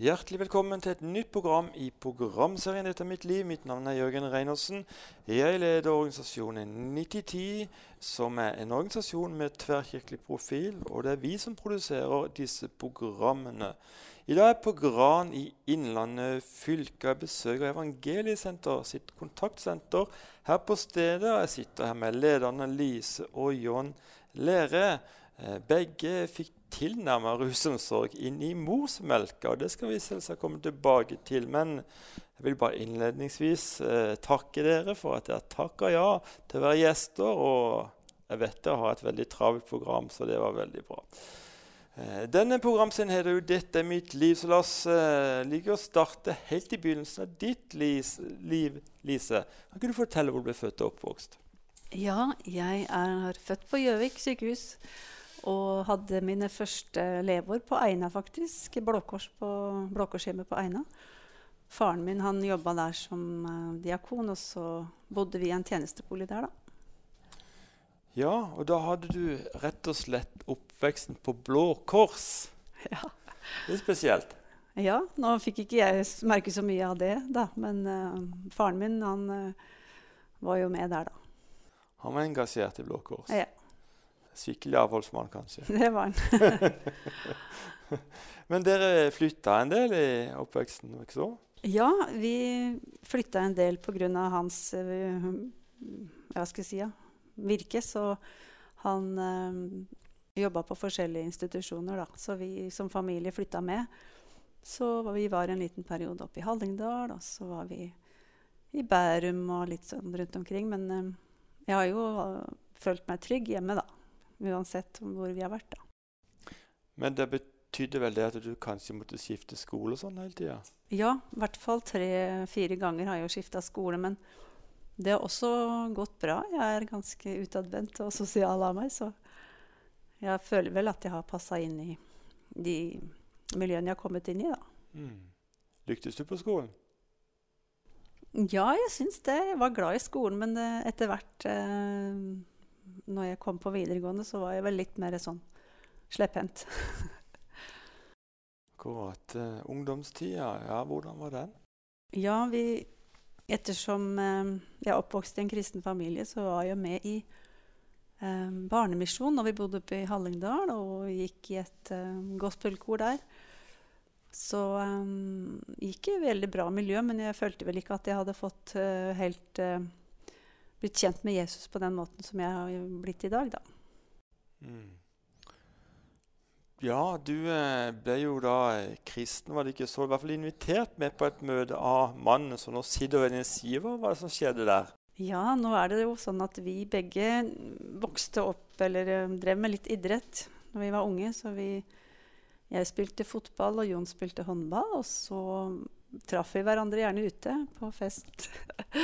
Hjertelig velkommen til et nytt program i programserien 'Dette er mitt liv'. Mitt navn er Jørgen Reinersen. Jeg leder organisasjonen 9010, som er en organisasjon med tverrkirkelig profil. Og det er vi som produserer disse programmene. I dag er jeg på Gran i Innlandet fylke. Jeg besøker Evangeliesenter sitt kontaktsenter her på stedet. Jeg sitter her med lederne Lise og John Lere. Eh, begge fikk tilnærma rusomsorg inn i morsmelka. og Det skal vi selvsagt komme tilbake til. Men jeg vil bare innledningsvis eh, takke dere for at dere takka ja til å være gjester. Og jeg vet dere har et veldig travelt program, så det var veldig bra. Eh, denne programsiden heter jo 'Dette er mitt liv', så la oss eh, ligge og starte helt i begynnelsen av ditt liv, Lise. Kan ikke du fortelle hvor du ble født og oppvokst? Ja, jeg er født på Gjøvik sykehus. Og hadde mine første leveår på Eina, faktisk. Blåkors på Blåkorshjemmet på Eina. Faren min han jobba der som uh, diakon, og så bodde vi i en tjenestebolig der, da. Ja, og da hadde du rett og slett oppveksten på Blå Kors. Ja. Det er spesielt. Ja, nå fikk ikke jeg merke så mye av det, da. Men uh, faren min, han uh, var jo med der, da. Han var engasjert i Blå Kors? Ja. Skikkelig avholdsmann, kanskje. Det var han. Men dere flytta en del i oppveksten? ikke så? Ja, vi flytta en del pga. hans uh, hva skal jeg si, ja, virke. Så han uh, eh, jobba på forskjellige institusjoner. Da. Så vi som familie flytta med. Så vi var en liten periode oppe i Hallingdal, og så var vi i Bærum og litt sånn rundt omkring. Men øh, jeg har jo følt meg trygg hjemme, da uansett hvor vi har vært. da. Men det betydde vel det at du kanskje måtte skifte skole sånn hele tida? Ja, i hvert fall tre-fire ganger har jeg jo skifta skole. Men det har også gått bra. Jeg er ganske utadvendt og sosial av meg, så jeg føler vel at jeg har passa inn i de miljøene jeg har kommet inn i, da. Mm. Lyktes du på skolen? Ja, jeg syns det. Jeg var glad i skolen, men eh, etter hvert eh, når jeg kom på videregående, så var jeg vel litt mer sånn slepphendt. Akkurat. Uh, ungdomstida, ja, hvordan var den? Ja, vi Ettersom uh, jeg er oppvokst i en kristen familie, så var jeg med i uh, barnemisjon når vi bodde oppe i Hallingdal, og gikk i et gospelkor der. Så um, gikk i veldig bra miljø, men jeg følte vel ikke at jeg hadde fått helt blitt kjent med Jesus på den måten som jeg har blitt i dag, da. Mm. Ja, du eh, ble jo da eh, kristen, var det ikke så? I hvert fall invitert med på et møte av mannen som nå sitter ved din side. Hva var det som skjedde der? Ja, nå er det jo sånn at vi begge vokste opp eller eh, drev med litt idrett når vi var unge. Så vi, jeg spilte fotball, og Jon spilte håndball. Og så traff vi hverandre gjerne ute på fest.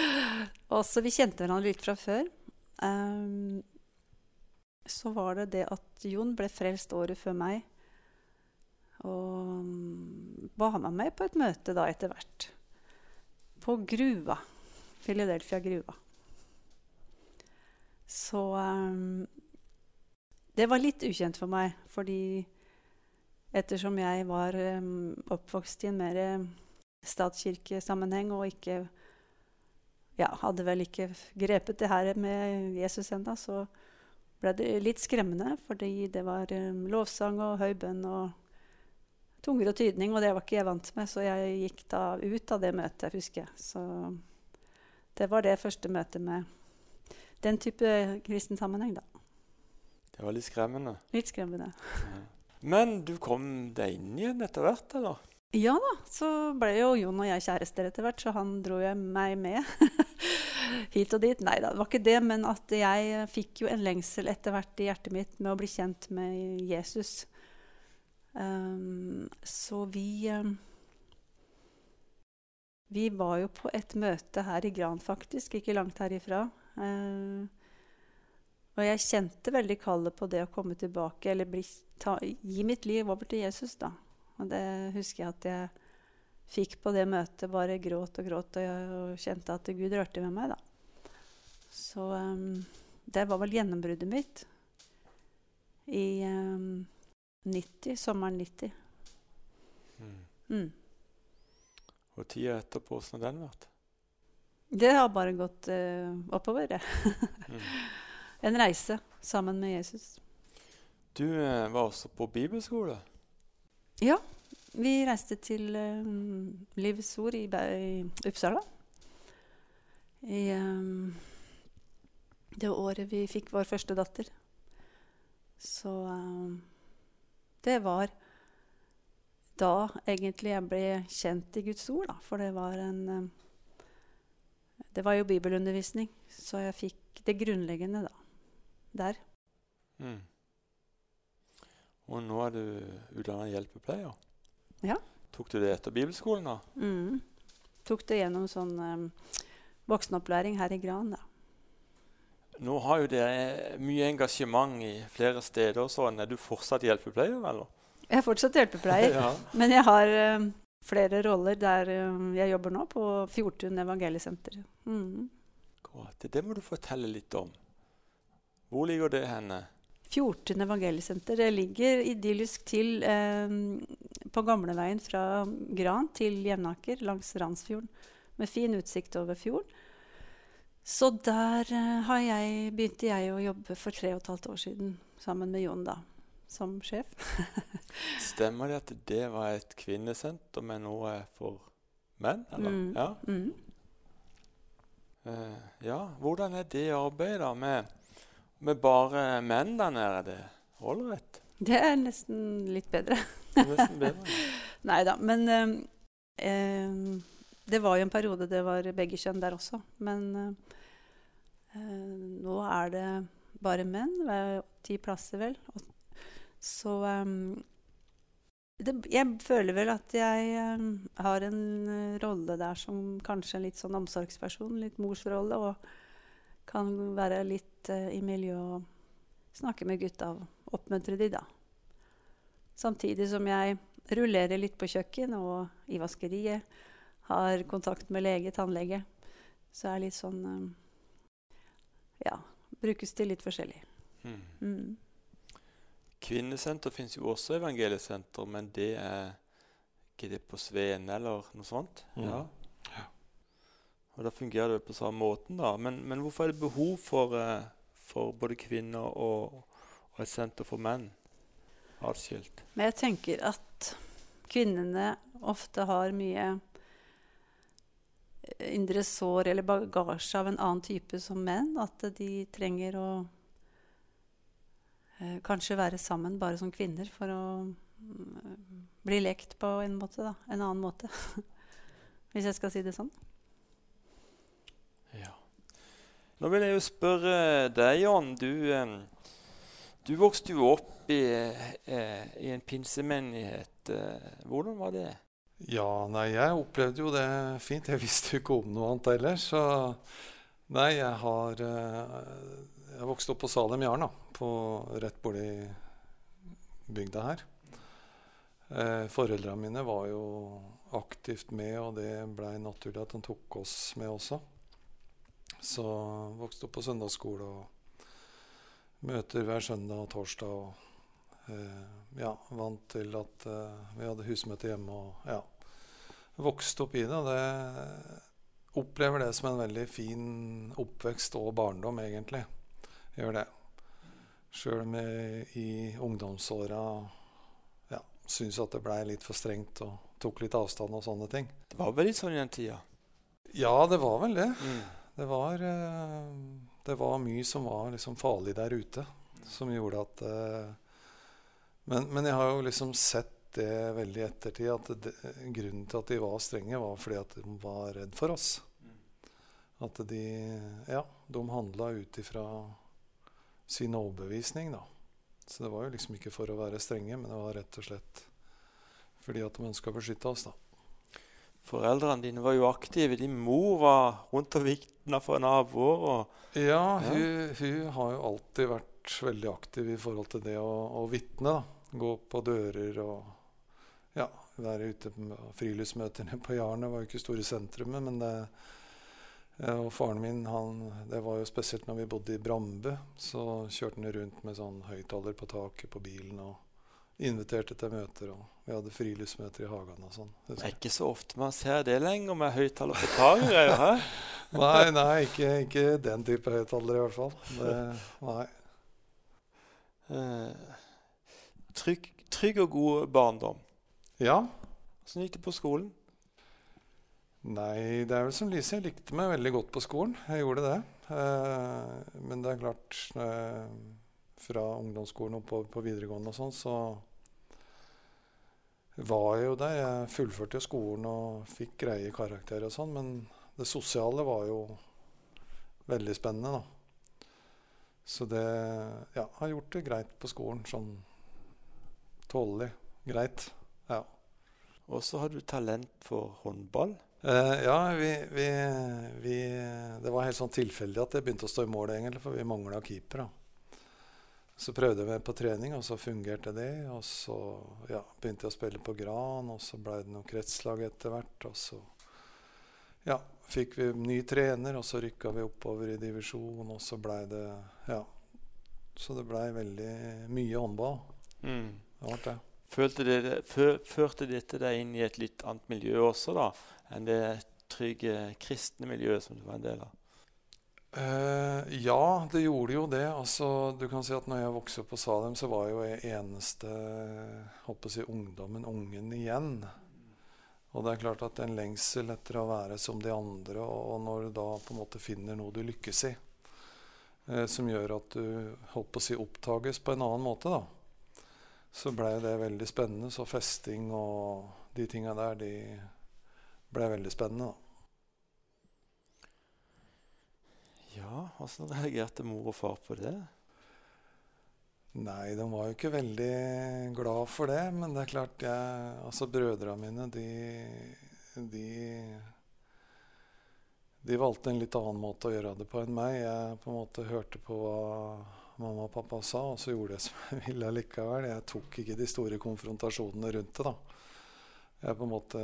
og så Vi kjente hverandre litt fra før. Um, så var det det at Jon ble frelst året før meg. Og var med meg på et møte da etter hvert. På Gruva. Philadelphia Gruva. Så um, det var litt ukjent for meg, fordi ettersom jeg var um, oppvokst i en mer statskirkesammenheng og ikke ja, hadde vel ikke grepet det her med Jesus ennå, så ble det litt skremmende. Fordi det var um, lovsang og høy bønn og tunger og tydning, og det var ikke jeg vant med. Så jeg gikk da ut av det møtet, husker jeg. Så det var det første møtet med den type kristen sammenheng, da. Det var litt skremmende? Litt skremmende. Ja. Men du kom deg inn igjen etter hvert, eller? Ja da, så ble jo Jon og jeg kjærester etter hvert, så han dro jo meg med hit og dit. Nei da, det var ikke det, men at jeg fikk jo en lengsel etter hvert i hjertet mitt med å bli kjent med Jesus. Um, så vi um, Vi var jo på et møte her i Gran, faktisk, ikke langt herifra. Uh, og jeg kjente veldig kallet på det å komme tilbake, eller bli, ta, gi mitt liv over til Jesus, da. Og det husker jeg at jeg fikk på det møtet. Bare gråt og gråt, og, jeg, kjente at Gud rørte ved meg, da. Så um, det var vel gjennombruddet mitt i um, 90, sommeren 90. Mm. Mm. Og tida etterpå, åssen har den vært? Det har bare gått uh, oppover, det. Mm. En reise sammen med Jesus. Du uh, var også på bibelskole. Ja, vi reiste til um, Livets Ord i, i Uppsala. I um, det året vi fikk vår første datter. Så um, det var da egentlig jeg ble kjent i Guds ord, da. For det var en Det var jo bibelundervisning, så jeg fikk det grunnleggende da. Der. Mm. Og nå er du utdannet hjelpepleier. Ja. Tok du det etter bibelskolen, da? Mm. Tok det gjennom sånn um, voksenopplæring her i Gran, da. Nå har jo dere mye engasjement i flere steder. og sånn. Er du fortsatt hjelpepleier, eller? Jeg er fortsatt hjelpepleier, ja. men jeg har um, flere roller der um, jeg jobber nå, på Fjortun evangeliesenter. Mm. Det må du fortelle litt om. Hvor ligger det henne? Fjortun evangeliesenter det ligger idyllisk til eh, på gamleveien fra Gran til Jevnaker langs Randsfjorden, med fin utsikt over fjorden. Så der eh, har jeg, begynte jeg å jobbe for tre og et halvt år siden sammen med Jon da, som sjef. Stemmer det at det var et kvinnesenter med noe for menn? Eller? Mm. Ja. Mm. Uh, ja. Hvordan er det arbeidet med, med bare menn der nede? det holder rett? Det er nesten litt bedre. Nesten bedre. Nei da, men eh, det var jo en periode det var begge kjønn der også. Men eh, nå er det bare menn. Det er ti plasser, vel. Og, så eh, det, Jeg føler vel at jeg um, har en uh, rolle der som kanskje en litt sånn omsorgsperson. Litt morsrolle. Og kan være litt uh, i miljøet og snakke med gutta og oppmuntre de, da. Samtidig som jeg rullerer litt på kjøkken og i vaskeriet. Har kontakt med lege, tannlege. Så er litt sånn eh, Ja. Brukes til litt forskjellig. Mm. Mm. Kvinnesenter fins jo også evangeliesenter, men det er ikke det på Sveen eller noe sånt? Mm. Ja. Og da fungerer det på samme måten, da. Men, men hvorfor er det behov for, eh, for både kvinner og, og et senter for menn atskilt? Men jeg tenker at kvinnene ofte har mye eh, indre sår eller bagasje av en annen type som menn. At de trenger å eh, kanskje være sammen bare som kvinner for å mm, bli lekt på en måte, da. En annen måte. Hvis jeg skal si det sånn. Ja. Nå vil jeg jo spørre deg, Jan. Du, du vokste jo opp i, eh, i en pinsemenighet. Eh, Hvordan var det? Ja, nei, jeg opplevde jo det fint. Jeg visste jo ikke om noe annet heller. Så nei, jeg har eh, Jeg vokste opp på Salem Jarn, da. På, rett borti bygda her. Foreldrene mine var jo aktivt med, og det blei naturlig at de tok oss med også. Så vokste opp på søndagsskole og møter hver søndag og torsdag. og eh, ja, vant til at eh, vi hadde husmøte hjemme og ja, vokste opp i det. Og det opplever det som en veldig fin oppvekst og barndom, egentlig. Gjør det. Sjøl om jeg i ungdomsåra ja, syns at det blei litt for strengt og tok litt avstand og sånne ting. Det var vel litt sånn i den tida? Ja, det var vel det. Mm. Det var, eh, det var mye som var liksom farlig der ute, som gjorde at eh, men, men jeg har jo liksom sett det veldig i ettertid, at det, grunnen til at de var strenge, var fordi at de var redd for oss. At de Ja, de handla ut ifra sin overbevisning, da. Så det var jo liksom ikke for å være strenge, men det var rett og slett fordi at de ønska å beskytte oss, da. Foreldrene dine var jo aktive. Din mor var rundt og vitna for naboer. Og, Ja, Ja. hun, hun har jo alltid vært veldig aktiv i forhold til det å, å vitne. Gå på dører og ja, være ute på friluftsmøtene på Jarnet. var jo ikke store sentrumet, men det Og faren min, han, det var jo spesielt når vi bodde i Brambu, så kjørte han rundt med sånn høyttaler på taket på bilen og inviterte til møter. og Vi hadde friluftsmøter i hagen og sånn. Det er ikke så ofte man ser det lenger med høyttaler på taket. Nei, nei ikke, ikke den type høyttalere i hvert fall. Det, nei. Eh, trygg, trygg og god barndom. Ja. Åssen gikk det på skolen? Nei, det er vel som Lise. Jeg likte meg veldig godt på skolen. Jeg gjorde det. Eh, men det er klart eh, Fra ungdomsskolen på, på videregående og sånn, så var jo der. Jeg fullførte skolen og fikk greie karakterer og sånn, men det sosiale var jo veldig spennende, da. Så det Ja, har gjort det greit på skolen. Sånn tålelig greit. Ja. Og så har du talent for håndball. Eh, ja, vi, vi, vi Det var helt sånn tilfeldig at det begynte å stå i mål, egentlig, for vi mangla keeper. da. Så prøvde jeg meg på trening, og så fungerte det. Og så ja, begynte jeg å spille på Gran, og så ble det noe kretslag etter hvert. Og så ja, fikk vi ny trener, og så rykka vi oppover i divisjon, og så blei det Ja. Så det blei veldig mye håndball. Mm. Det ble det. Følte det, fø- førte dette deg inn i et litt annet miljø også, da? Enn det trygge kristne miljøet som du var en del av? Eh, ja, det gjorde jo det. Altså, du kan si at når jeg vokste opp på Salem, så var jo jeg eneste håper å si, ungdommen, ungen igjen. Og det er klart at en lengsel etter å være som de andre, og når du da på en måte finner noe du lykkes i, uh, som gjør at du holdt på å si opptages på en annen måte, da, så blei det veldig spennende. Så festing og de tinga der, de blei veldig spennende, da. Ja, åssen reagerte mor og far på det? Nei, de var jo ikke veldig glad for det. Men det er klart, jeg, altså brødrene mine, de, de De valgte en litt annen måte å gjøre det på enn meg. Jeg på en måte hørte på hva mamma og pappa sa, og så gjorde jeg som jeg ville likevel. Jeg tok ikke de store konfrontasjonene rundt det, da. Jeg på en måte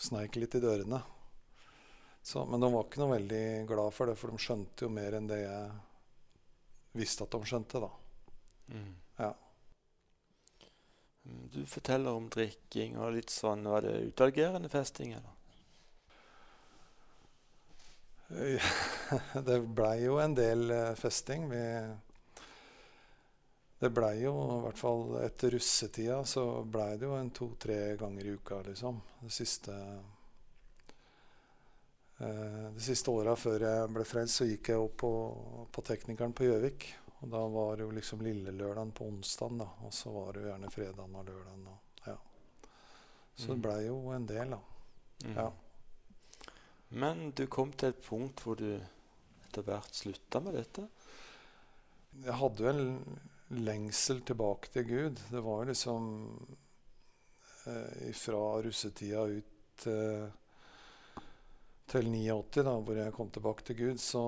sneik litt i dørene. Så, men de var ikke noe veldig glad for det, for de skjønte jo mer enn det jeg visste at de skjønte, da. Mm. Ja. Mm, Du forteller om drikking og litt sånn. Var det utagerende festing, eller? det blei jo en del eh, festing. Vi, det blei jo, i hvert fall etter russetida, så blei det jo en to-tre ganger i uka, liksom. Det siste De siste åra før jeg ble frelst, så gikk jeg opp på, på Teknikeren på Gjøvik. Og da var det jo liksom lille lørdagen på onsdagen, da. Og så var det jo gjerne fredagen og lørdagen. Og, ja. Så det Mm. blei jo en del, da. Mm. Ja. Men du kom til et punkt hvor du etter hvert slutta med dette? Jeg hadde jo en lengsel tilbake til Gud. Det var jo liksom eh, fra russetida ut eh, til 89, da, hvor jeg kom tilbake til Gud, så,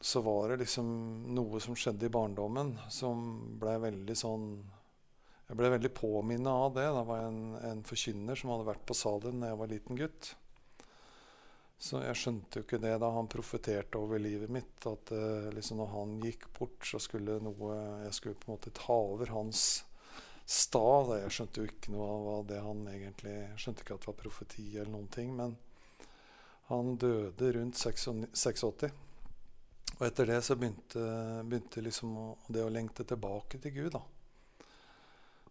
så var det liksom noe som skjedde i barndommen som ble veldig sånn Jeg ble veldig påminnet av det. Det var en, en forkynner som hadde vært på Salem da jeg var liten gutt. Så jeg skjønte jo ikke det da han profeterte over livet mitt. At uh, liksom når han gikk bort, så skulle noe Jeg skulle på en måte ta over hans stad. Jeg skjønte jo ikke noe av det han egentlig skjønte ikke at det var profeti eller noen ting. Men han døde rundt 86. Og etter det så begynte, begynte liksom det å lengte tilbake til Gud. da.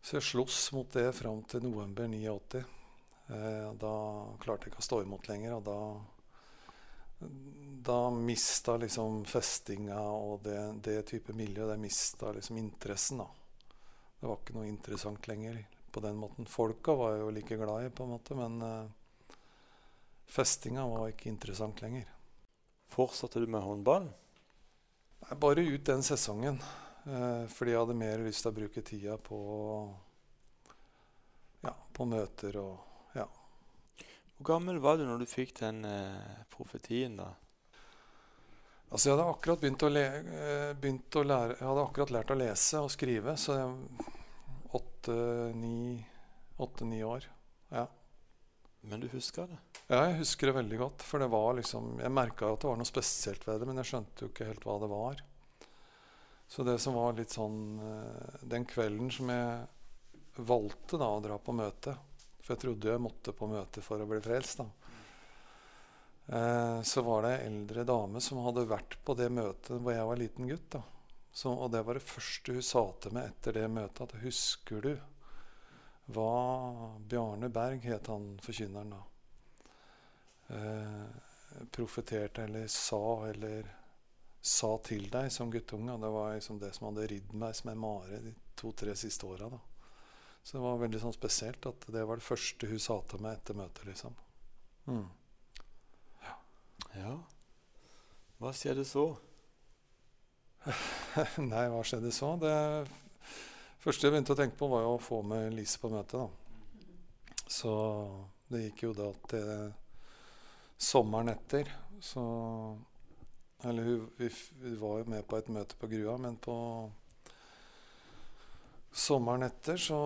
Så jeg sloss mot det fram til november 89. Eh, da klarte jeg ikke å stå imot lenger, og da da mista liksom festinga og det, det type miljø det mista liksom interessen. da. Det var ikke noe interessant lenger på den måten. Folka var jeg jo like glad i, på en måte, men eh, festinga var ikke interessant lenger. Fortsatte du med håndball? Nei, Bare ut den sesongen. Eh, fordi jeg hadde mer lyst til å bruke tida på ja, på møter og Hvor gammel var du når du fikk den eh, profetien, da? Altså, jeg hadde akkurat begynt å, le eh, begynt å lære Jeg hadde akkurat lært å lese og skrive, så jeg åtte-ni år. Ja. Men du husker det? ja, jeg husker det veldig godt. For det var liksom Jeg merka at det var noe spesielt ved det, men jeg skjønte jo ikke helt hva det var. Så det som var litt sånn eh, Den kvelden som jeg valgte da å dra på møte. For jeg trodde jeg måtte på møte for å bli frelst. da. Eh, så var det ei eldre dame som hadde vært på det møtet hvor jeg var liten gutt. da. Så, og det var det første hun sa til meg etter det møtet. at Husker du hva Bjarne Berg het han forkynneren da? Eh, profeterte eller sa eller sa til deg som guttunge. Det var liksom det som hadde ridd meg som en mare de to-tre siste åra. Så det var veldig sånn spesielt at det var det første hun sa til meg etter møtet. liksom. Mm. Ja. Hva skjedde så? Nei, hva skjedde så? Det første jeg begynte å tenke på, var jo å få med Lise på møtet. Så det gikk jo da til sommeren etter. Så Eller vi, vi, var jo med på et møte på Grua, men på sommeren etter så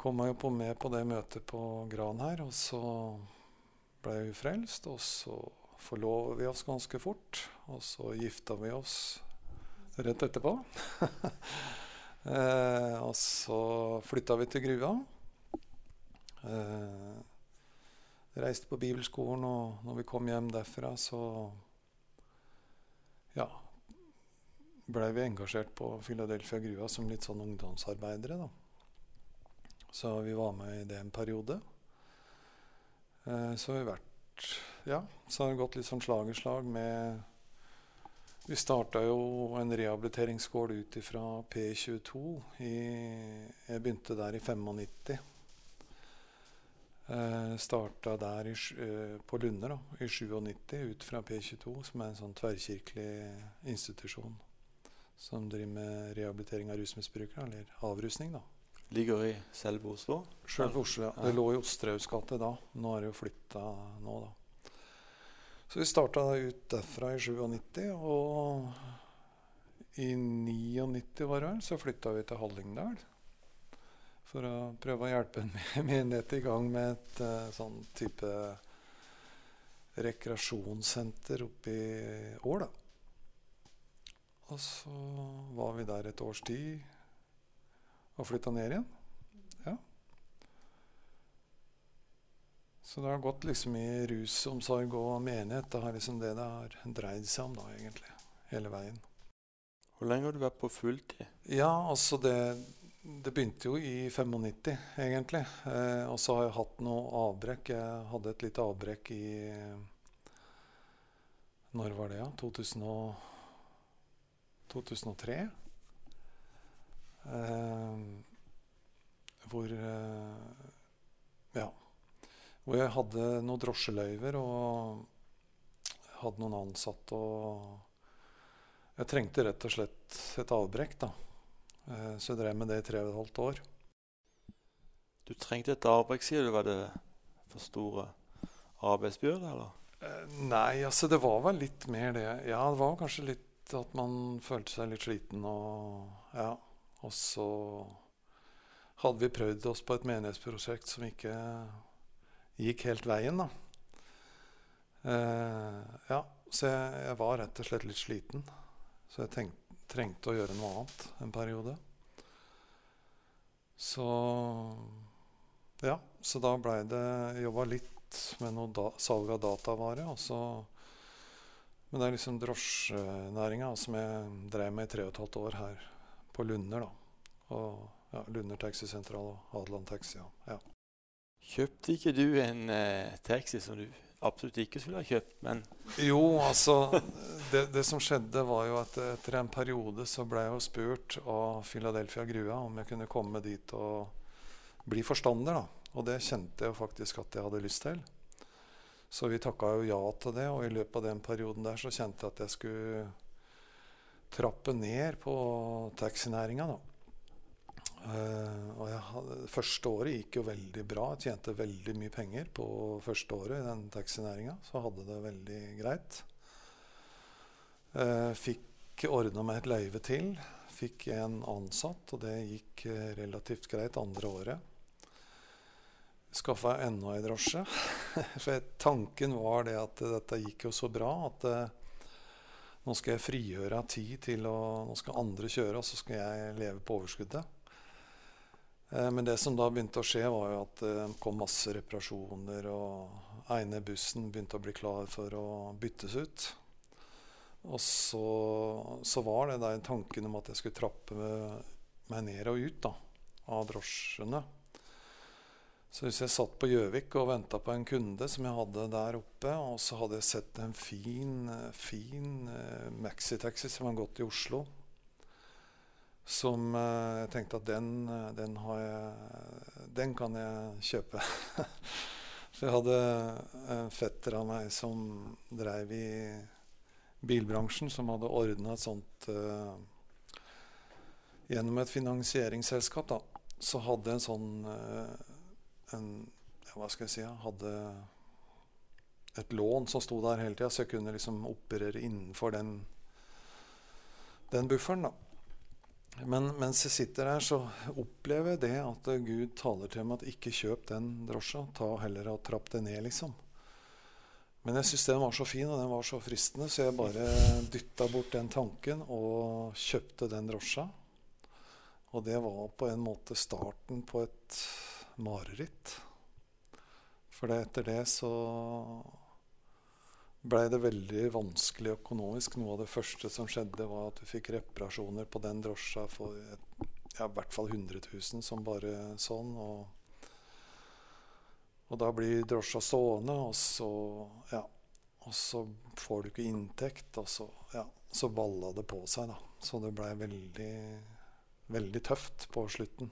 kom jeg jo på med på det møtet på Gran her. Og så ble hun frelst, og så forlover vi oss ganske fort. Og så gifta vi oss rett etterpå. eh, og så flytta vi til Grua. Eh, reiste på bibelskolen, og når vi kom hjem derfra, så ja, blei vi engasjert på Philadelphia Grua som litt sånn ungdomsarbeidere. da. Så vi var med i det en periode. Eh, så har vi vært ja, så har det gått litt sånn slag i slag med Vi starta jo en rehabiliteringsskål ut fra P22. I, jeg begynte der i 95. Eh, starta der i, eh, på Lunde da, i 97 ut fra P22, som er en sånn tverrkirkelig institusjon som driver med rehabilitering av rusmisbrukere, eller avrusning. da. Ligger i selve Oslo? Selve Oslo, ja. Det lå i Osterhaugs gate da. Nå har det jo flytta nå, da. Så vi starta ut derfra i 97, og i 99 var det vel, så flytta vi til Hallingdal. For å prøve å hjelpe en menighet i gang med et uh, sånn type rekreasjonssenter oppe i Ål. Og så var vi der et års tid og flytta ned igjen. Så det har gått liksom i rusomsorg og menighet. Det har liksom det det har dreid seg om da, egentlig. Hele veien. Hvor lenge har du vært på fulltid? Ja, altså det, det begynte jo i 95, egentlig. Eh, og så har jeg hatt noe avbrekk. Jeg hadde et lite avbrekk i Når var det, ja? 2000 og, 2003. Eh, hvor eh, Ja. Hvor jeg hadde noen drosjeløyver og hadde noen ansatte. Og jeg trengte rett og slett et avbrekk. da. Eh, så jeg drev med det i tre og et halvt år. Du trengte et avbrekk, sier du. Var det for store arbeidsbyrder, eller? Eh, nei, altså det var vel litt mer det. Ja, det var kanskje litt at man følte seg litt sliten og Ja. Og så hadde vi prøvd oss på et menighetsprosjekt som ikke gikk helt veien, da. Eh, ja, så jeg, jeg, var rett og slett litt sliten. Så jeg tenk, trengte å gjøre noe annet en periode. Så Ja, så da blei det Jobba litt med noe da, salg av datavare. Og så, men det er liksom drosjenæringa som jeg drev med i tre og et halvt år her på Lunder. da. Og ja, Lunder taxisentral og Hadeland taxi. Ja. ja. Kjøpte ikke du en eh, taxi som du absolutt ikke skulle ha kjøpt, men Jo, altså det, det, som skjedde, var jo at etter en periode så ble jeg jo spurt av Philadelphia Grua om jeg kunne komme dit og bli forstander. da. Og det kjente jeg jo faktisk at jeg hadde lyst til. Så vi takka jo ja til det, og i løpet av den perioden der så kjente jeg at jeg skulle trappe ned på taxinæringa. da. Uh, og hadde, første året gikk jo veldig bra. Jeg tjente veldig mye penger på første året i den taxinæringa. Så hadde det veldig greit. Uh, fikk ordna meg et løyve til. Fikk en ansatt, og det gikk uh, relativt greit andre året. Skaffa enda ei drosje. For tanken var det at dette gikk jo så bra at nå skal jeg frigjøre tid til å Nå skal andre kjøre, og så skal jeg leve på overskuddet. Eh, men det som da begynte å skje, var jo at det kom masse reparasjoner, og ene bussen begynte å bli klar for å byttes ut. Og så, så var det der tanken om at jeg skulle trappe meg ned og ut da, av drosjene. Så hvis jeg satt på Gjøvik og venta på en kunde som jeg hadde der oppe, og så hadde jeg sett en fin, fin uh, maxitaxi som har gått i Oslo, som uh, jeg tenkte at den, uh, den, jeg, den kan jeg kjøpe. Så jeg hadde en fetter av meg som dreiv i bilbransjen, som hadde ordna et sånt Gjennom et finansieringsselskap, da, så hadde en sånn en, hva skal jeg si, hadde et lån som sto der hele tida, så jeg kunne liksom operere innenfor den, den bufferen. da. Men mens jeg sitter her, så opplever jeg det at Gud taler til meg at ikke kjøp den drosja. Ta heller og trapp det ned, liksom. Men jeg syns den var så fin og den var så fristende, så jeg bare dytta bort den tanken og kjøpte den drosja. Og det var på en måte starten på et mareritt. For etter det så blei det veldig vanskelig økonomisk. Noe av det første som skjedde, var at vi fikk reparasjoner på den drosja for ja, i hvert fall 100 000, som bare sånn. Og, og da blir drosja stående, og så, ja, og så får du ikke inntekt. Og så, ja, så balla det på seg, da. Så det blei veldig, veldig tøft på slutten.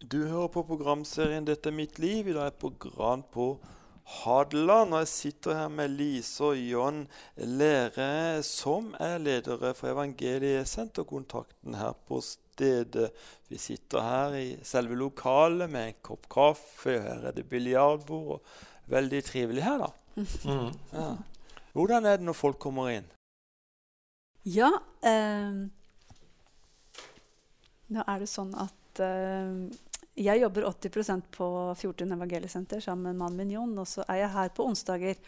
Du hører på programserien 'Dette er mitt liv'. I dag er program på Hadeland. Og jeg sitter her med Lise og John Lære, som er ledere for Evangeliesenterkontakten her på stedet. Vi sitter her i selve lokalet med en kopp kaffe, og her er det biljardbord. Veldig trivelig her, da. Mm. Ja. Hvordan er det når folk kommer inn? Ja eh, Nå er det sånn at eh, jeg jobber 80% på Fjordtun evangeliesenter sammen med mannen min Jon. Og så er jeg her på onsdager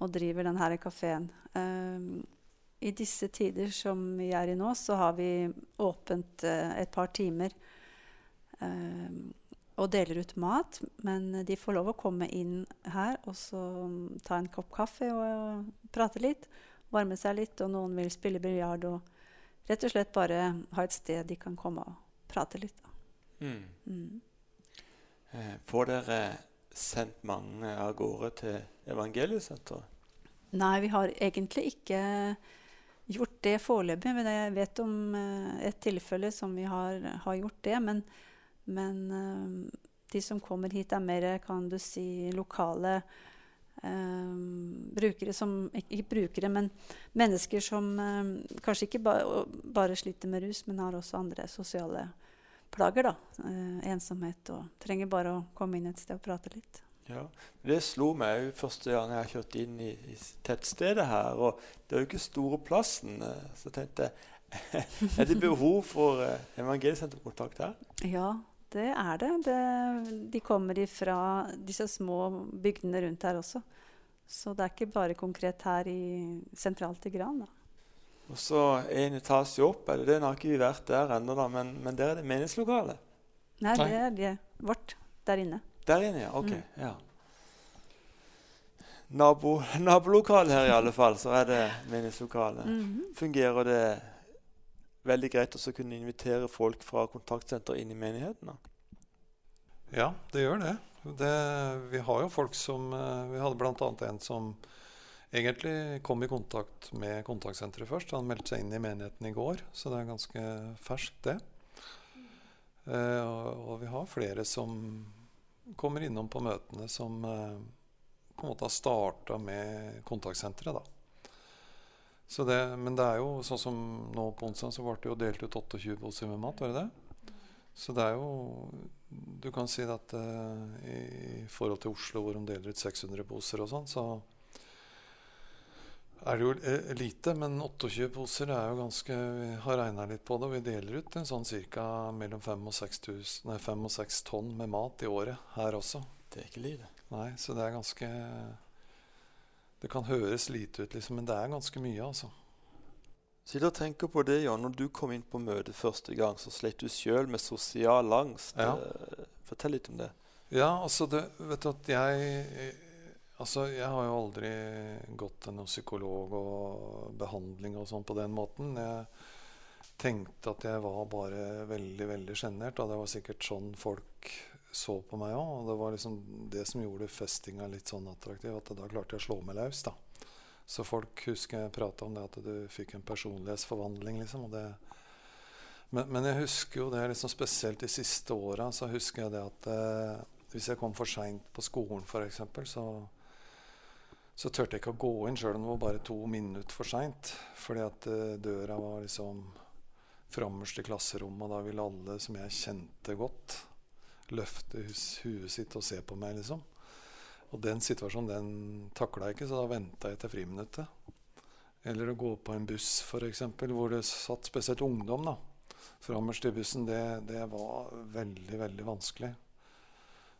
og driver denne kafeen. Um, I disse tider som vi er i nå, så har vi åpent uh, et par timer um, og deler ut mat. Men de får lov å komme inn her og så um, ta en kopp kaffe og, og prate litt. Varme seg litt, og noen vil spille biljard. Og rett og slett bare ha et sted de kan komme og prate litt. Da. Mm. Mm. Eh, får dere sendt mange av gårde til evangeliesenteret? Nei, vi har egentlig ikke gjort det foreløpig. Men jeg vet om uh, et tilfelle som vi har, har gjort det. Men, men uh, de som kommer hit, er mer kan du si, lokale uh, brukere som Ikke brukere, men mennesker som kanskje ikke ba, bare sliter med rus, men har også andre sosiale plager. da, eh, Ensomhet. og Trenger bare å komme inn et sted og prate litt. Ja, Det slo meg òg første gang jeg kjørte inn i, i, tettstedet her. og Det er jo ikke store plassen. Eh, så tenkte jeg Er det behov for eh, evangeliesenterkontakt her? Ja, det er det. det. De kommer fra disse små bygdene rundt her også. Så det er ikke bare konkret her i, sentralt i Gran. da. Og så en etasje opp, eller det har ikke vi vært der ennå, men, men der er det meningslokale. Nei, det er det vårt der inne. Der inne, ja. Ok. Mm. ja. Nabo, nabolokale her i alle fall, så er det meningslokale. Mm -hmm. Fungerer det veldig greit å kunne invitere folk fra kontaktsenter inn i menigheten? Da? Ja, det gjør det. det. Vi har jo folk som eh, Vi hadde bl.a. en som egentlig kom i kontakt med kontaktsenteret først. Han meldte seg inn i menigheten i går, så det er ganske ferskt, det. Eh, og, og, vi har flere som kommer innom på møtene som eh, på en måte har starta med kontaktsenteret, da. Det, men det er jo sånn som nå på onsdag så ble det jo delt ut 28 poser med mat. var det det? Så det er jo Du kan si at uh, i forhold til Oslo, hvor de deler ut 600 poser og sånn, så er det jo eh, lite, men 28 poser er jo ganske Vi har regna litt på det, og vi deler ut en sånn ca. mellom 5 og, 6 000, nei, 5 og 6 tonn med mat i året her også. Det er ikke lite. Nei, så det er ganske Det kan høres lite ut, liksom, men det er ganske mye, altså. Sitter og tenker på det, Jan. Når du kom inn på møtet første gang, så slet du sjøl med sosial angst. Ja. Eh, Fortell litt om det. Ja, altså det, vet du at jeg Altså, jeg har jo aldri gått til noen psykolog og behandling og sånn på den måten. Jeg tenkte at jeg var bare veldig, veldig sjenert, og det var sikkert sånn folk så på meg òg. Og det var liksom det som gjorde festinga litt sånn attraktiv, at da klarte jeg å slå meg løs, da. Så folk husker jeg prata om det at du fikk en personlighetsforvandling, liksom. Og det, men, men, jeg husker jo det liksom spesielt de siste åra, så husker jeg det at eh, hvis jeg kom for seint på skolen, f.eks., så så turte jeg ikke å gå inn sjøl om det var bare to minutter for seint. Fordi at uh, døra var liksom frammest i klasserommet, og da ville alle som jeg kjente godt, løfte huet sitt og se på meg, liksom. Og den situasjonen den takla jeg ikke, så da venta jeg til friminuttet. Eller å gå på en buss, f.eks., hvor det satt spesielt ungdom. da. Frammest i bussen, det, det var veldig, veldig vanskelig.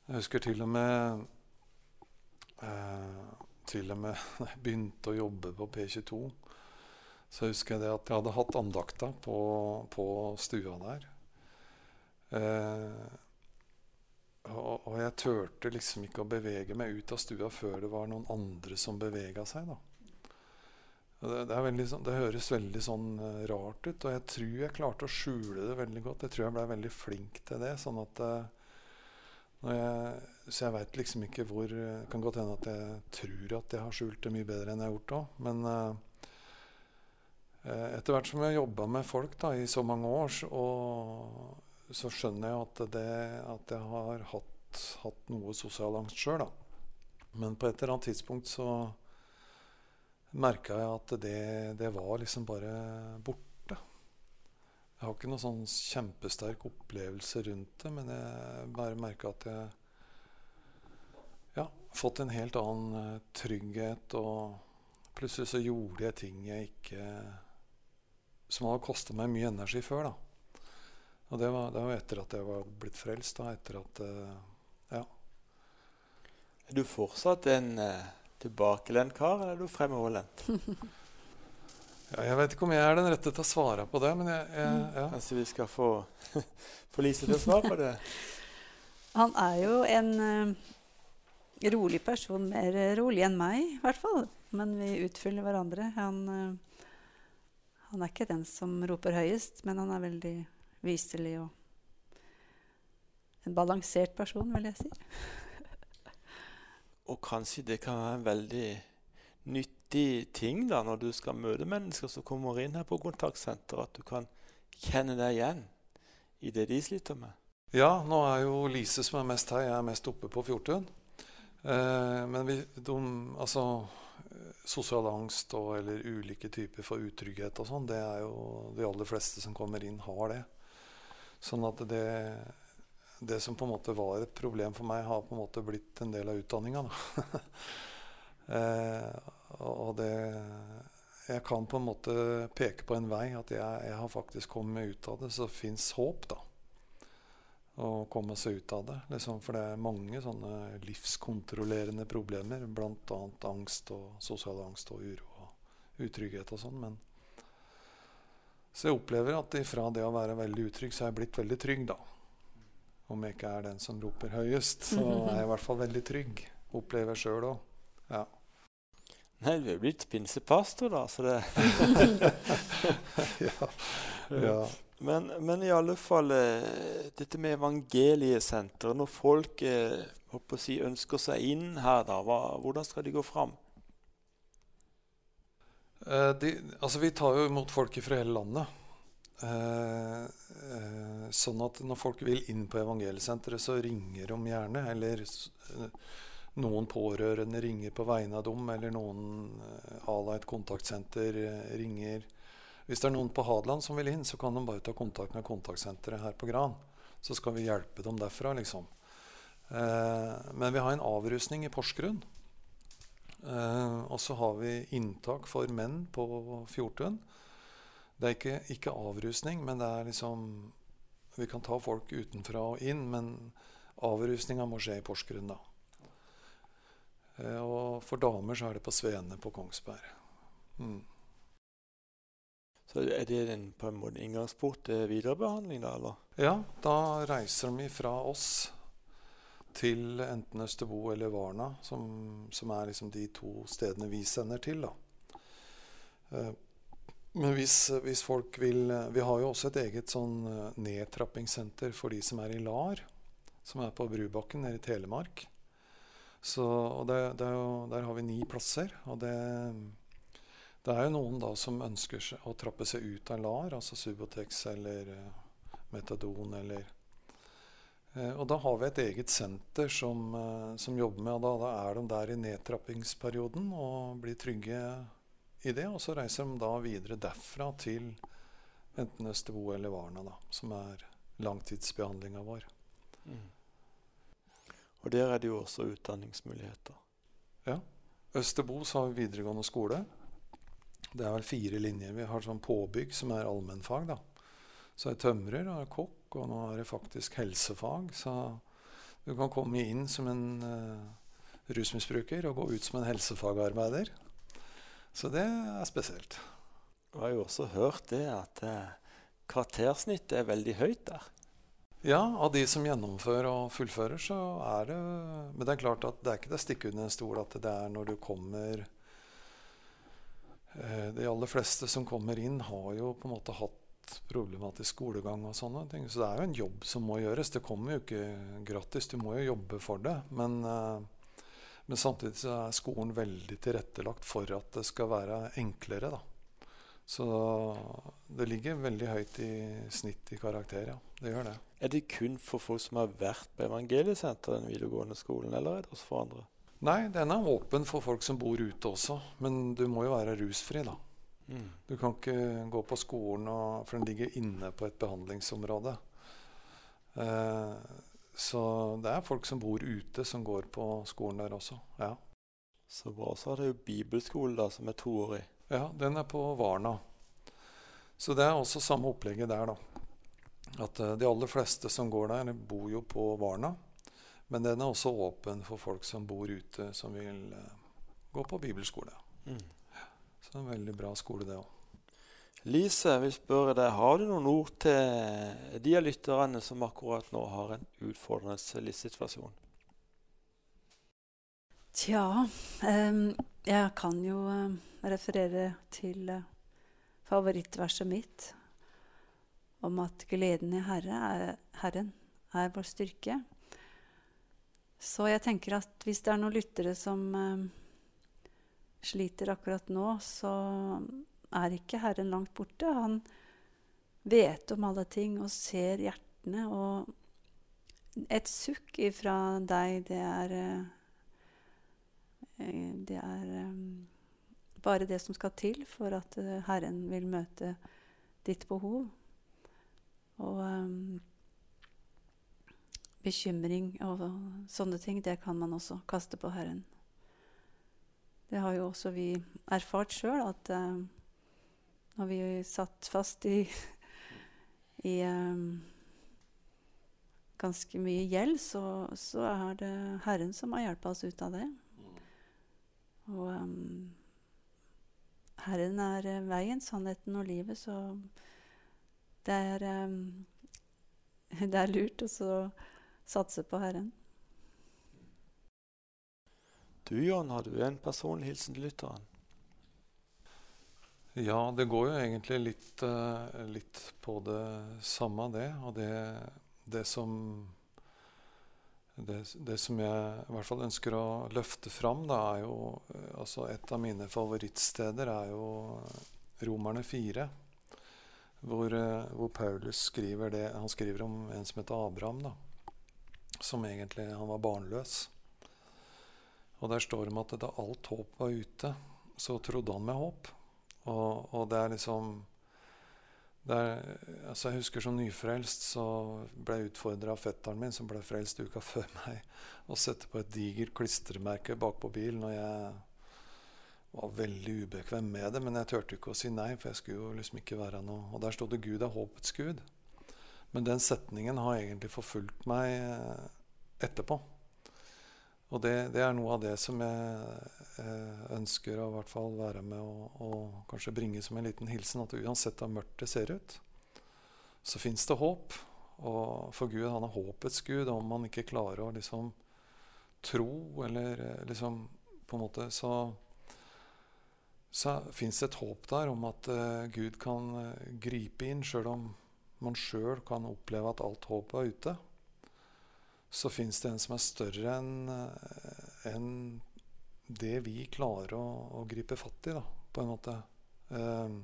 Jeg husker til og med eh, til og med begynte å jobbe på P22, så husker jeg det at jeg hadde hatt andakta på, på stua der. Eh, og, og, jeg turte liksom ikke å bevege meg ut av stua før det var noen andre som bevega seg. da. Det, det, veldig, det, høres veldig sånn uh, rart ut, og jeg tror jeg klarte å skjule det veldig godt. Jeg tror jeg ble veldig flink til det. sånn at når jeg, så jeg veit liksom ikke hvor Det kan godt hende at jeg tror at jeg har skjult det mye bedre enn jeg har gjort òg. Men uh, etter hvert som jeg har jobba med folk da, i så mange år, og, så skjønner jeg at, det, at jeg har hatt, hatt noe sosial angst sjøl. Men på et eller annet tidspunkt så merka jeg at det, det var liksom bare borte. Jeg har ikke noen sånn kjempesterk opplevelse rundt det, men jeg bare merker at jeg fått en helt annen uh, trygghet. Og plutselig så gjorde jeg ting jeg ikke Som hadde kosta meg mye energi før. da. Og det var, det var, etter at jeg var blitt frelst. da, etter at, uh, ja. Er du fortsatt en uh, tilbakelent kar, eller er du fremoverlent? Ja, jeg vet ikke om jeg er den rette til å svare på det, men jeg, jeg mm. ja. Kanskje vi skal få, få Lise til å svare på det? Han er jo en uh, rolig person, mer rolig enn meg i hvert fall. Men vi utfyller hverandre. Han, uh, han, er ikke den som roper høyest, men han er veldig viselig og en balansert person, vil jeg si. og kanskje det kan være en veldig nyttig ting da, når du skal møte mennesker som kommer inn her på kontaktsenteret, at du kan kjenne deg igjen i det de sliter med? Ja, nå er jo Lise som er mest her. Jeg er mest oppe på Fjortun. Eh, men vi, de, altså Sosial angst og, eller ulike typer for utrygghet og sånn, det er jo de aller fleste som kommer inn, har det. Sånn at det, det som på en måte var et problem for meg, har på en måte blitt en del av utdanninga. Eh, og det Jeg kan på en måte peke på en vei, at jeg, jeg har faktisk kommet ut av det. Så fins håp, da. Å komme seg ut av det. Liksom, for det er mange sånne livskontrollerende problemer. Bl.a. angst og sosial angst og uro og utrygghet og sånn. Men så jeg opplever at ifra det å være veldig utrygg, så er jeg blitt veldig trygg, da. Om jeg ikke er den som roper høyest, så er jeg i hvert fall veldig trygg. Opplever sjøl òg. Ja. Nei, du er blitt pinsepastor, da, så det ja. ja. Men, men, i alle fall eh, dette med evangeliesenteret. Når folk eh, si, ønsker seg inn her, da, hva, hvordan skal de gå fram? Eh, de, altså, vi tar jo imot folk fra hele landet. Sånn at når folk vil inn på evangeliesenteret, så ringer de gjerne. Eller noen pårørende ringer på vegne av dem, eller noen eh, et kontaktsenter ringer. Hvis det er noen på Hadeland som vil inn, så kan de bare ta kontakt med kontaktsenteret her på Gran. Så skal vi hjelpe dem derfra, liksom. Eh, men vi har en avrusning i Porsgrunn. Eh, og så har vi inntak for menn på Fjortun. Det er ikke, ikke avrusning, men det er liksom Vi kan ta folk utenfra og inn, men avrusninga må skje i Porsgrunn, da. Eh, og for damer så er det på Svene på Kongsberg. Mm. Så er det en, på en måte inngangsport til viderebehandling, da? eller? Ja, da reiser de fra oss til enten Østerbo eller Varna, som, som er liksom de to stedene vi sender til. da. Eh, men hvis, hvis, folk vil Vi har jo også et eget sånn eh, nedtrappingssenter for de som er i LAR, som er på Brubakken nede i Telemark. Så, og det, det jo, der har vi ni plasser. Og det, det, er jo noen da som ønsker å trappe seg ut av LAR, altså Subotex eller uh, Metadon eller uh, Og da har vi et eget senter som, uh, som jobber med og da, da, er de der i nedtrappingsperioden og blir trygge i det. Og så reiser de da videre derfra til enten Østerbo eller Varna, da, som er langtidsbehandlinga vår. Mm. Og der er det jo også utdanningsmuligheter. Ja. Østerbo så har vi videregående skole. Det er vel fire linjer. Vi har sånn påbygg som er allmennfag. da. Så er tømrer og er kokk, og nå er det faktisk helsefag. Så du kan komme inn som en uh, rusmisbruker og gå ut som en helsefagarbeider. Så det er spesielt. Jeg har jo også hørt det at uh, karaktersnittet er veldig høyt der. Ja, av de som gjennomfører og fullfører, så er det Men det er klart at det er ikke det å stikke under en stol at det er når du kommer De aller fleste som kommer inn, har jo på en måte hatt problematisk skolegang og sånne ting. Så det er jo en jobb som må gjøres. Det kommer jo ikke gratis. Du må jo jobbe for det. Men, eh, men samtidig så er skolen veldig tilrettelagt for at det skal være enklere, da. Så det ligger veldig høyt i snitt i karakter, ja. Det gjør det. Er det kun for folk som har vært på evangeliesenteret, den videregående skolen, eller er det også for andre? Nei, den er åpen for folk som bor ute også. Men du må jo være rusfri, da. Mm. Du kan ikke gå på skolen, og, for den ligger inne på et behandlingsområde. Eh, så det er folk som bor ute, som går på skolen der også. Ja. Så bra. Så har det jo bibelskole, da, som er toårig. Ja, den er på Varna. Så det er også samme opplegget der, da at uh, de aller fleste som går der, bor jo på Varna. Men den er også åpen for folk som bor ute, som vil uh, gå på bibelskole. Mm. Så det er en veldig bra skole, det òg. Lise, jeg vil spørre deg, har du noen ord til de av lytterne som akkurat nå har en utfordrende livssituasjon? Tja um, Jeg kan jo referere til uh, favorittverset mitt om at gleden i Herre er, Herren er vår styrke. Så jeg tenker at hvis det er noen lyttere som eh, sliter akkurat nå, så er ikke Herren langt borte. Han vet om alle ting og ser hjertene. Og et sukk ifra deg, det er uh, Det er um, bare det som skal til for at Herren vil møte ditt behov. Og bekymring og sånne ting, det kan man også kaste på Herren. Det har jo også vi erfart sjøl, at uh, når vi satt fast i, i um, ganske mye gjeld, så, så, er det Herren som har hjulpet oss ut av det. Og um, Herren er veien, sannheten og livet, så det er, um, det er lurt å satse på Herren. Du Jon, har du en personlig hilsen til lytteren? Ja, det går jo egentlig litt, uh, litt på det samme, det. Og det, det som det, det, som jeg i hvert fall ønsker å løfte fram, da, er jo eh, altså Et av mine favorittsteder er jo Romerne 4 hvor, eh, hvor, Paulus skriver det Han skriver om en som heter Abraham, da, som egentlig han var barnløs. Og der står det om at da alt håp var ute, så trodde han med håp. Og, og det er liksom det er, altså Jeg husker som nyfrelst så ble jeg utfordra av fetteren min, som ble frelst uka før meg, å sette på et digert klistremerke bakpå bilen. Og jeg var veldig ubekvem med det, men jeg turte ikke å si nei, for jeg skulle jo liksom ikke være noe Og der sto det 'Gud er håpets Gud'. Men den setningen har egentlig forfulgt meg eh, etterpå. Og det, det, er noe av det som jeg eh, ønsker å hvert fall være med og, og, kanskje bringe som en liten hilsen. At uansett hvor mørkt det ser ut, så fins det håp. Og for Gud, han er håpets Gud. Om man ikke klarer å liksom tro, eller eh, liksom på en måte Så, så fins det et håp der om at Gud kan gripe inn, sjøl om man sjøl kan oppleve at alt håp er ute så fins det en som er større enn eh, en det vi klarer å, å, gripe fatt i, da, på en måte. Um,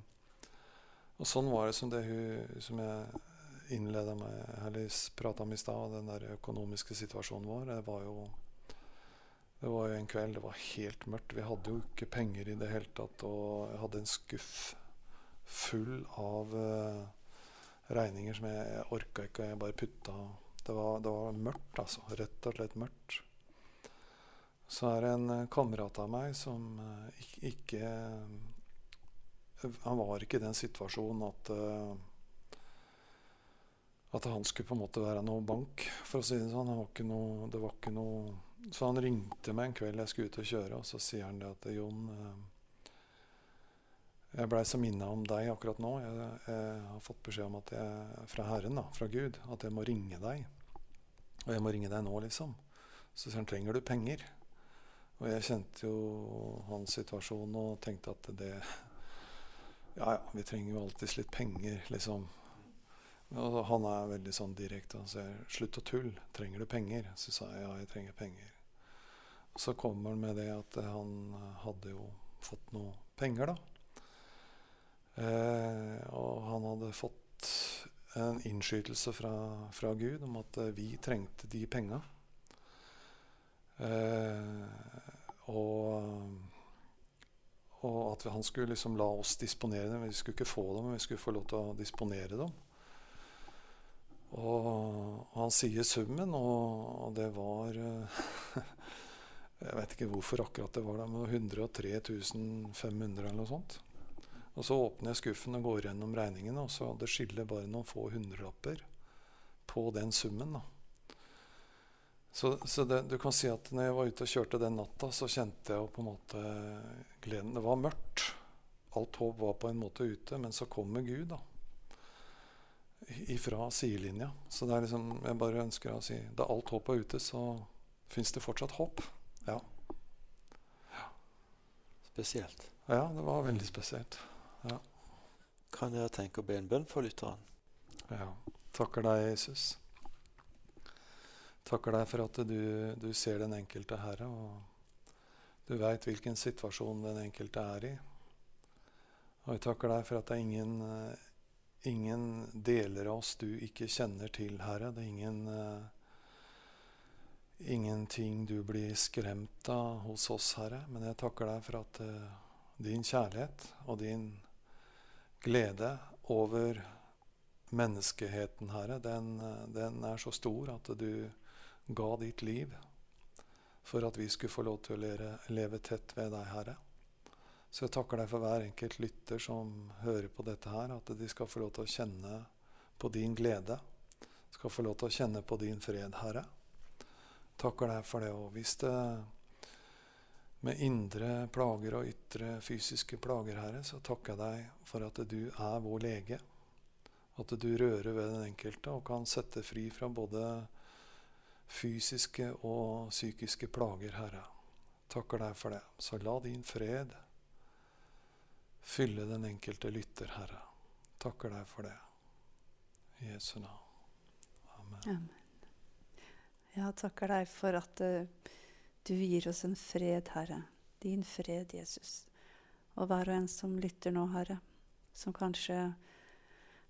og sånn var det som det hun som jeg innleda med, eller prata om i stad, den der økonomiske situasjonen vår. Det var jo det var jo en kveld det var helt mørkt. Vi hadde jo ikke penger i det hele tatt. Og jeg hadde en skuff full av uh, regninger som jeg, jeg orka ikke. Og jeg bare putta det var, det var, mørkt, altså. Rett og slett mørkt. Så er det en eh, kamerat av meg som uh, ikke uh, Han var ikke i den situasjonen at at han skulle på en måte være noe bank, for å si det sånn. Var noe, det var ikke noe Så han ringte meg en kveld jeg skulle ut og kjøre, og så sier han det at Jon jeg blei så minna om deg akkurat nå. Jeg, jeg, har fått beskjed om at jeg, fra Herren, da, fra Gud, at jeg må ringe deg. Og jeg må ringe deg nå, liksom. Så sier han trenger du penger. Og jeg kjente jo hans situasjon og tenkte at det Ja, ja, vi trenger jo alltids litt penger, liksom. Og han er veldig sånn direkte. Han sier 'slutt å tulle, trenger du penger?' Så sa jeg ja, jeg trenger penger. Så kommer han med det at han hadde jo fått noe penger, da. Eh, og han hadde fått en innskytelse fra, fra, Gud om at eh, vi trengte de penga. Eh, og, og, at han skulle liksom la oss disponere dem. Vi skulle ikke få dem, men vi skulle få lov til å disponere dem. Og, og han sier summen, og, og det var Jeg vet ikke hvorfor akkurat det var det, men 103 500 eller noe sånt. Og så åpner jeg skuffen og går gjennom regningene, og så det skiller bare noen få hundrelapper på den summen. da. Så, så det, du kan si at når jeg var ute og kjørte den natta, så kjente jeg jo på en måte gleden. Det var mørkt. Alt håp var på en måte ute, men så kommer Gud, da. Ifra sidelinja. Så det er liksom, jeg bare ønsker å si da alt håp er ute, så fins det fortsatt håp. Ja. ja. Spesielt. Ja, det var veldig spesielt. Ja. Kan dere tenke å be en bønn for lytteren? Ja. Takker deg, Jesus. Takker deg for at du, du ser den enkelte herre, og du veit hvilken situasjon den enkelte er i. Og jeg takker deg for at det er ingen, ingen deler av oss du ikke kjenner til, Herre. Det er ingen, ingenting du blir skremt av hos oss, Herre. Men jeg takker deg for at uh, din kjærlighet og din glede over menneskeheten, Herre, den, den, er så stor at du ga ditt liv for at vi skulle få lov til å leve, tett ved deg, Herre. Så jeg takker deg for hver enkelt lytter som hører på dette her, at de skal få lov til å kjenne på din glede. Skal få lov til å kjenne på din fred, Herre. Takker deg for det. Og hvis det med indre plager og ytre fysiske plager, Herre, så takker jeg deg for at du er vår lege. At du rører ved den enkelte og kan sette fri fra både fysiske og psykiske plager, Herre. Takker deg for det. Så la din fred fylle den enkelte lytter, Herre. Takker deg for det. I Jesu navn. Amen. Amen. Ja, takker deg for at uh, du gir oss en fred, Herre. Din fred, Jesus. Og hver og en som lytter nå, Herre, som kanskje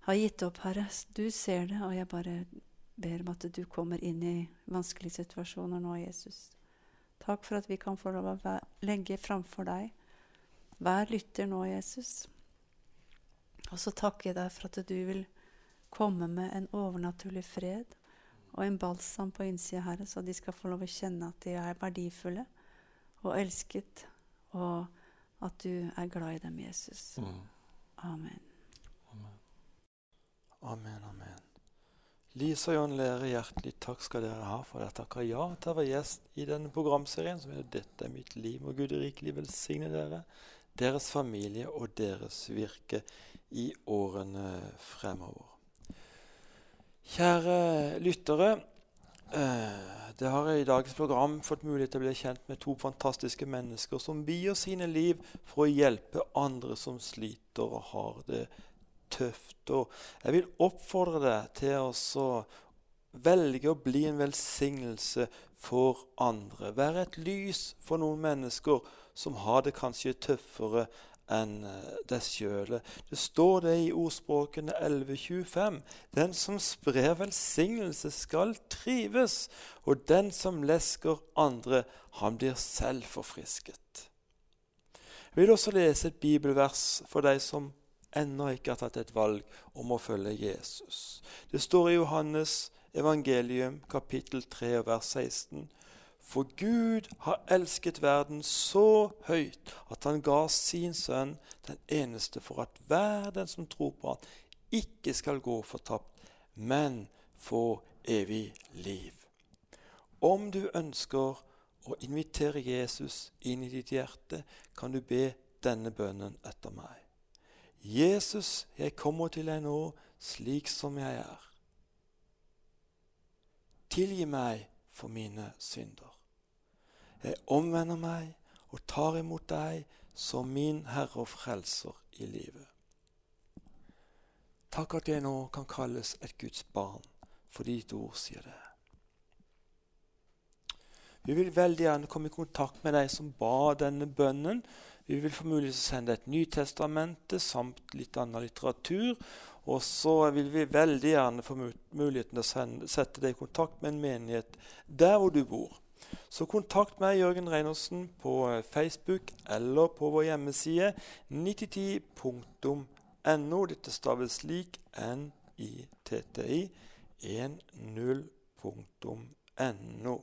har gitt opp, Herre. Du ser det, og jeg bare ber om at du kommer inn i vanskelige situasjoner nå, Jesus. Takk for at vi kan få lov å legge framfor deg hver lytter nå, Jesus. Og så takker jeg deg for at du vil komme med en overnaturlig fred og en balsam på innsida, Herre, så de skal få lov å kjenne at de er verdifulle og elsket, og at du er glad i dem, Jesus. Mm. Amen. Amen, amen. Lise og Jon Lere, hjertelig takk skal dere ha for at dere takker ja til å være gjest i denne programserien som heter 'Dette er mitt liv'. Og Gud rikelig velsigne dere, deres familie og deres virke i årene fremover. Kjære lyttere. Eh, det har jeg i dagens program fått mulighet til å bli kjent med to fantastiske mennesker som vier sine liv for å hjelpe andre som sliter og har det tøft. Og jeg vil oppfordre deg til å velge å bli en velsignelse for andre. Være et lys for noen mennesker som har det kanskje tøffere enn eh, deg sjøl. Det står det i ordspråkene 11.25.: Den som sprer velsignelse, skal trives, og den som lesker andre, han blir selv forfrisket. Jeg vil også lese et bibelvers for deg som ennå ikke har tatt et valg om å følge Jesus. Det står i Johannes evangelium kapittel 3 vers 16. For Gud har elsket verden så høyt at han ga sin sønn den eneste for at hver den som tror på han, ikke skal gå fortapt, men få evig liv. Om du ønsker å invitere Jesus inn i ditt hjerte, kan du be denne bønnen etter meg. Jesus, jeg kommer til deg nå slik som jeg er. Tilgi meg for mine synder. Jeg omvender meg og tar imot deg som min Herre og Frelser i livet. Takk at jeg nå kan kalles et Guds barn, for ditt ord sier det. Vi vil veldig gjerne komme i kontakt med deg som ba denne bønnen. Vi vil få mulighet til å sende et Nytestamente samt litt annen litteratur. Og så vil vi veldig gjerne få muligheten til å sende, sette deg i kontakt med en menighet der hvor du bor. Så kontakt meg, Jørgen Reinersen, på eh, Facebook eller på vår hjemmeside 9010.no. Dette staves slik NITTI 10.no.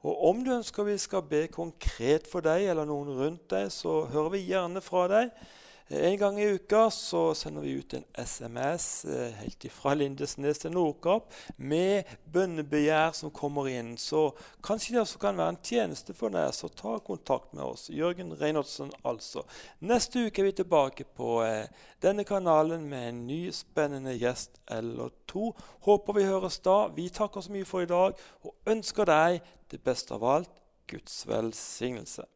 Og om du ønsker vi skal be konkret for deg eller noen rundt deg, så hører vi gjerne fra deg. En gang i uka så sender vi ut en SMS eh, helt fra Lindesnes til Nordkapp med bønnebegjær som kommer inn. Så kanskje det kan være en tjeneste for deg, så ta kontakt med oss. Jørgen Reinholdsen, altså. Neste uke er vi tilbake på eh, denne kanalen med en ny spennende gjest eller to. Håper vi høres da. Vi takker så mye for i dag og ønsker deg det beste av alt Guds velsignelse.